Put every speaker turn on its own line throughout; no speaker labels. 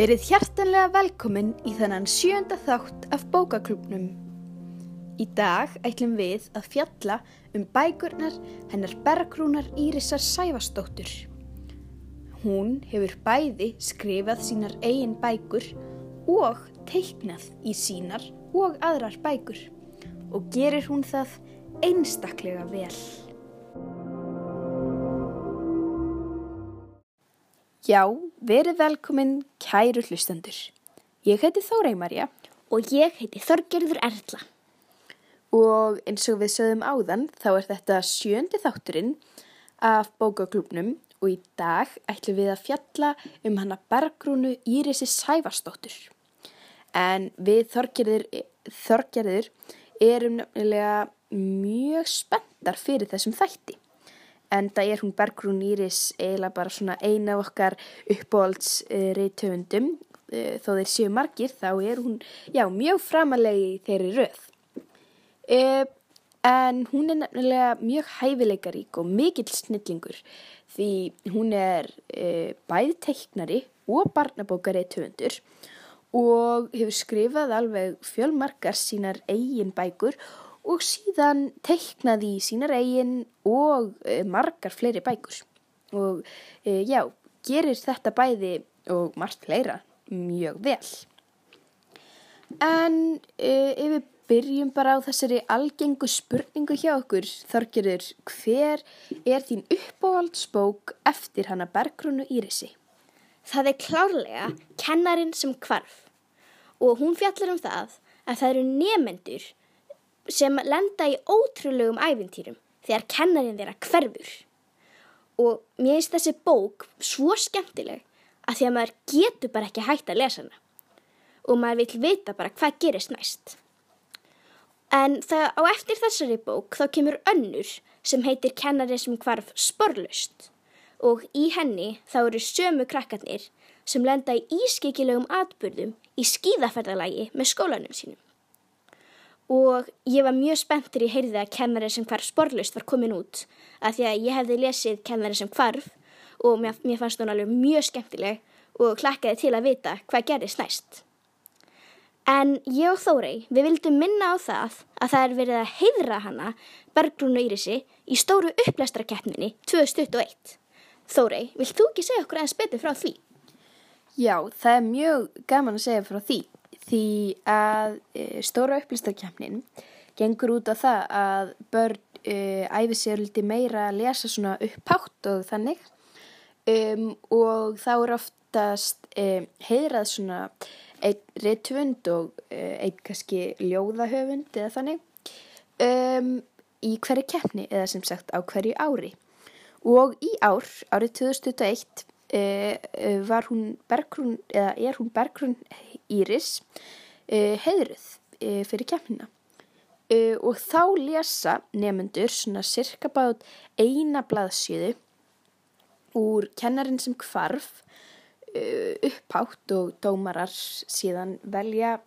Verið hjartanlega velkomin í þennan sjönda þátt af bókaklubnum. Í dag ætlum við að fjalla um bækurnar hennar Bergrúnar Írisar Sæfastóttur. Hún hefur bæði skrifað sínar eigin bækur og teiknað í sínar og aðrar bækur og gerir hún það einstaklega vel. Já, verið velkomin kæru hlustendur. Ég heiti Þórei Marja
og ég heiti Þorgerður Erla.
og eins og við sögðum áðan þá er þetta sjöndi þátturinn af bókaklubnum og í dag ætlum við að fjalla um hana Bergrúnu Írisi Sæfarsdóttur. En við Þorgerður, Þorgerður erum nefnilega mjög spenntar fyrir þessum þætti. En það er hún Bergrún Íris eiginlega bara svona eina af okkar uppbólds uh. Uh, þó þeir séu margir þá er hún já, mjög framalegi þeirri röð. Uh, en hún er nefnilega mjög hæfileikarík og mikill snillingur því hún er uh, bæði teiknari og barnabókari töfundur og hefur skrifað alveg fjölmarkar sínar eigin bækur og síðan teiknaði sínar eigin og uh, margar fleiri bækur og uh, já, gerir þetta bæði og margt fleira mjög vel. En uh, ef við byrjum bara á þessari algengu spurningu hjá okkur, Þorgerur, hver er þín uppáhaldsbók eftir hana Bergrúnu Írisi?
Það er klárlega kennarin sem hvarf og hún fjallar um það að það eru nefendur sem lenda í ótrúlegum æfintýrum þegar kennarin þeirra hverfur. Og mér finnst þessi bók svo skemmtileg að því að maður getur bara ekki hægt að lesa hana og maður vil vita bara hvað gerist næst. En það á eftir þessari bók þá kemur önnur sem heitir kennari sem hvarf sporlust og í henni þá eru sömu krakkarnir sem lenda í ískikilegum atbyrðum í skíðaferðalagi með skólanum sínum. Og ég var mjög spenntur í heyrði að kennari sem hvarf sporlust var komin út af því að ég hefði lesið kennari sem hvarf og mér, mér fannst hún alveg mjög skemmtileg og klakkaði til að vita hvað gerist næst. En ég og Þórei, við vildum minna á það að það er verið að heiðra hana, Bergrúnu Írisi, í stóru upplæstrakeppninni 2021. Þórei, vilt þú ekki segja okkur eins betur frá því?
Já, það er mjög gaman að segja frá því því að e, stóra upplýstarkjafnin gengur út á það að börn e, æfi sér liti meira að lesa svona upphátt og þannig. Um, og þá er oftast e, heiðrað svona einn reytvund og einn kannski ljóðahöfund eða þannig um, í hverju keppni eða sem sagt á hverju ári. Og í ár, árið 2021 Uh, uh, var hún Bergrún, eða er hún Bergrún Íris? Uh, heiðruð fyrir kemina og þá lesa nefnendur svona cirka bát eina blaðsjöðu úr kennarin sem kvarf upphátt og dómarar síðan velja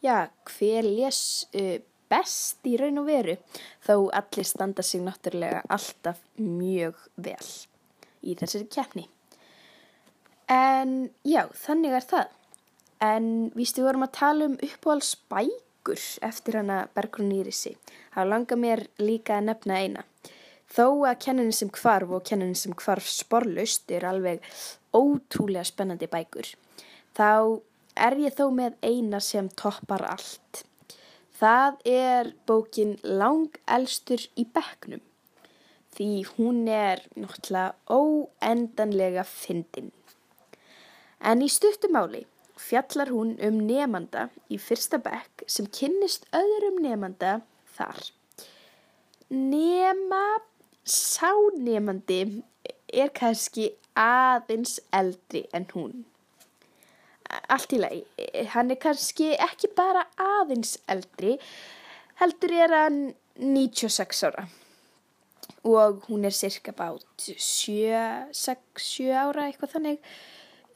já, hver les best í raun og veru þó allir standa sig náttúrulega alltaf mjög vel í þessari keppni En já, þannig er það. En vístu, við vorum að tala um uppáhaldsbækur eftir hana Bergrún Írisi. Það langar mér líka að nefna eina. Þó að kenninni sem kvarf og kenninni sem kvarf sporlust er alveg ótrúlega spennandi bækur. Þá er ég þó með eina sem toppar allt. Það er bókin Langelstur í bekknum. Því hún er náttúrulega óendanlega fyndin. En í stuttumáli fjallar hún um nefnanda í fyrsta bekk sem kynnist öðrum nefnanda þar. Nema sánefandi er kannski aðeins eldri en hún. Allt í lagi, hann er kannski ekki bara aðeins eldri, heldur er hann 96 ára og hún er cirka bát 7-6 ára eitthvað þannig.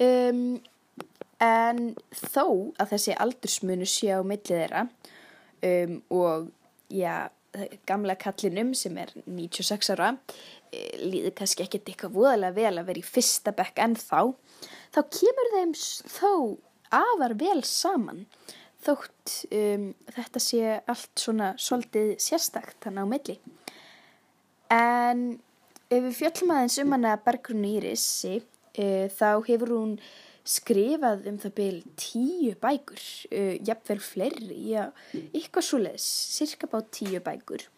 Um, en þó að þessi aldursmunu sé á millið þeirra um, og já, gamla kallinum sem er 96 ára e, líður kannski ekkert eitthvað voðalega vel að vera í fyrsta bekk en þá, þá kemur þeim þó afar vel saman þótt um, þetta sé allt svona svolítið sérstakt þannig á milli. En ef við fjöllum aðeins um hana Bergrún Írisi, uh, þá hefur hún skrifað um það byrj tíu bækur, uh, jafnvel fleiri, já, eitthvað svoleiðis, cirka bá tíu bækur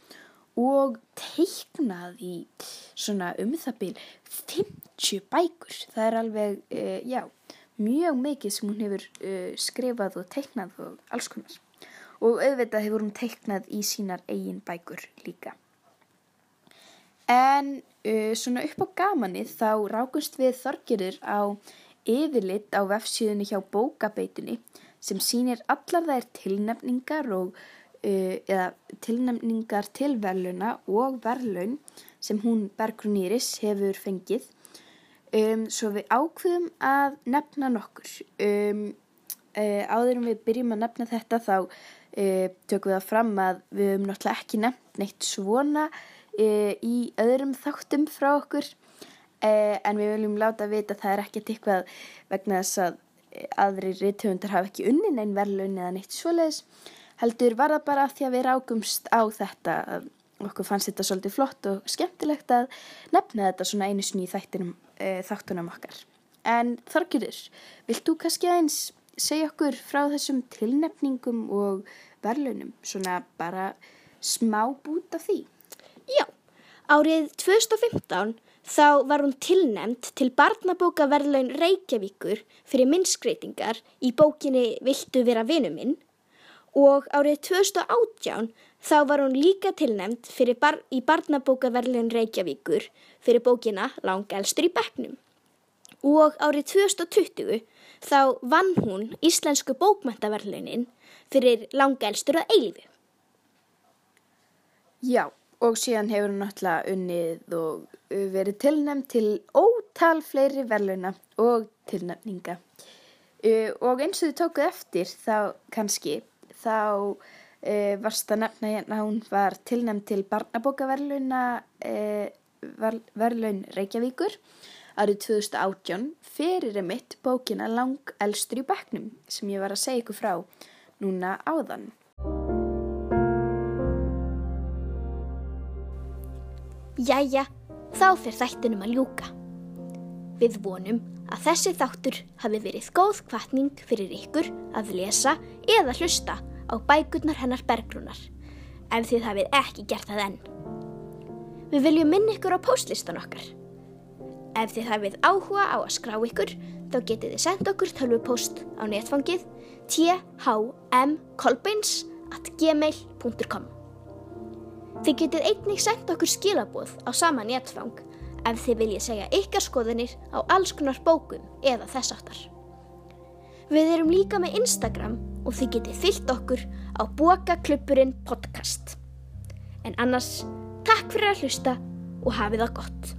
og teiknað í svona um það byrj 50 bækur. Það er alveg, uh, já, mjög mikið sem hún hefur skrifað og teiknað og alls konar. Og auðvitað hefur hún teiknað í sínar eigin bækur líka. En uh, svona upp á gamanið þá rákumst við þorgirur á yfirlit á vefsíðunni hjá bókabeitunni sem sýnir allar þær tilnefningar og uh, eða tilnefningar til verðluna og verðlaun sem hún Bergrún Íris hefur fengið. Um, svo við ákveðum að nefna nokkur. Um, uh, áður en við byrjum að nefna þetta þá uh, tökum við það fram að við höfum náttúrulega ekki nefnt neitt svona í öðrum þáttum frá okkur uh, en við viljum láta vita að það er ekkert eitthvað vegna þess að eh, aðri rithöfundar hafa ekki unnin einn verðlaun eða neitt svoleiðis heldur var það bara því að við rákumst á þetta okkur fannst þetta svolítið flott og skemmtilegt að nefna þetta svona einu í þættinum, uh, þáttunum okkar. En Þorgjörður, vilt þú kannski aðeins segja okkur frá þessum tilnefningum og verðlaunum, svona bara smá bút af því?
Árið 2015 þá var hún tilnefnd til barnabókaverðlaun Reykjavíkur fyrir minnskreitingar í bókinni Viltu vera vinu minn og árið 2018 þá var hún líka fyrir bar í barnabókaverðlaun Reykjavíkur fyrir bókina Langelstur í bekknum. Og árið 2020 þá vann hún Íslensku bókmæntaverðlaunin fyrir Langelstur að eilífu.
Já, og síðan hefur hún náttúrulega unnið og uh, verið tilnefnd til ótal fleiri verðlauna og tilnefninga. Uh, og eins og þið tókuð eftir þá kannski, þá uh, varst að nefna hérna hún var tilnefnd til barnabókaverðlauna uh, ver, verðlaun Reykjavíkur árið 2018 fyrir emitt bókina Lang elstur í bekknum sem ég var að segja ykkur frá núna áðan.
Jæja, þá fyrir þættinum að ljúka. Við vonum að þessi þáttur hafi verið góð kvartning fyrir ykkur að lesa eða hlusta á bækurnar hennar bergrúnar, ef þið hafið ekki gert það enn. Við viljum minna ykkur á postlistan okkar. Ef þið hafið áhuga á að skrá ykkur, þá getið þið sendt okkur tölvupost á netfangið thmkolbeins.gmail.com Þið getið einnig sendt okkur skilaboð á sama netfang ef þið viljið segja ykkar skoðanir á alls konar bókum eða þess áttar. Við erum líka með Instagram og þið getið fyllt okkur á Bokaklubburinn podcast. En annars, takk fyrir að hlusta og hafið það gott.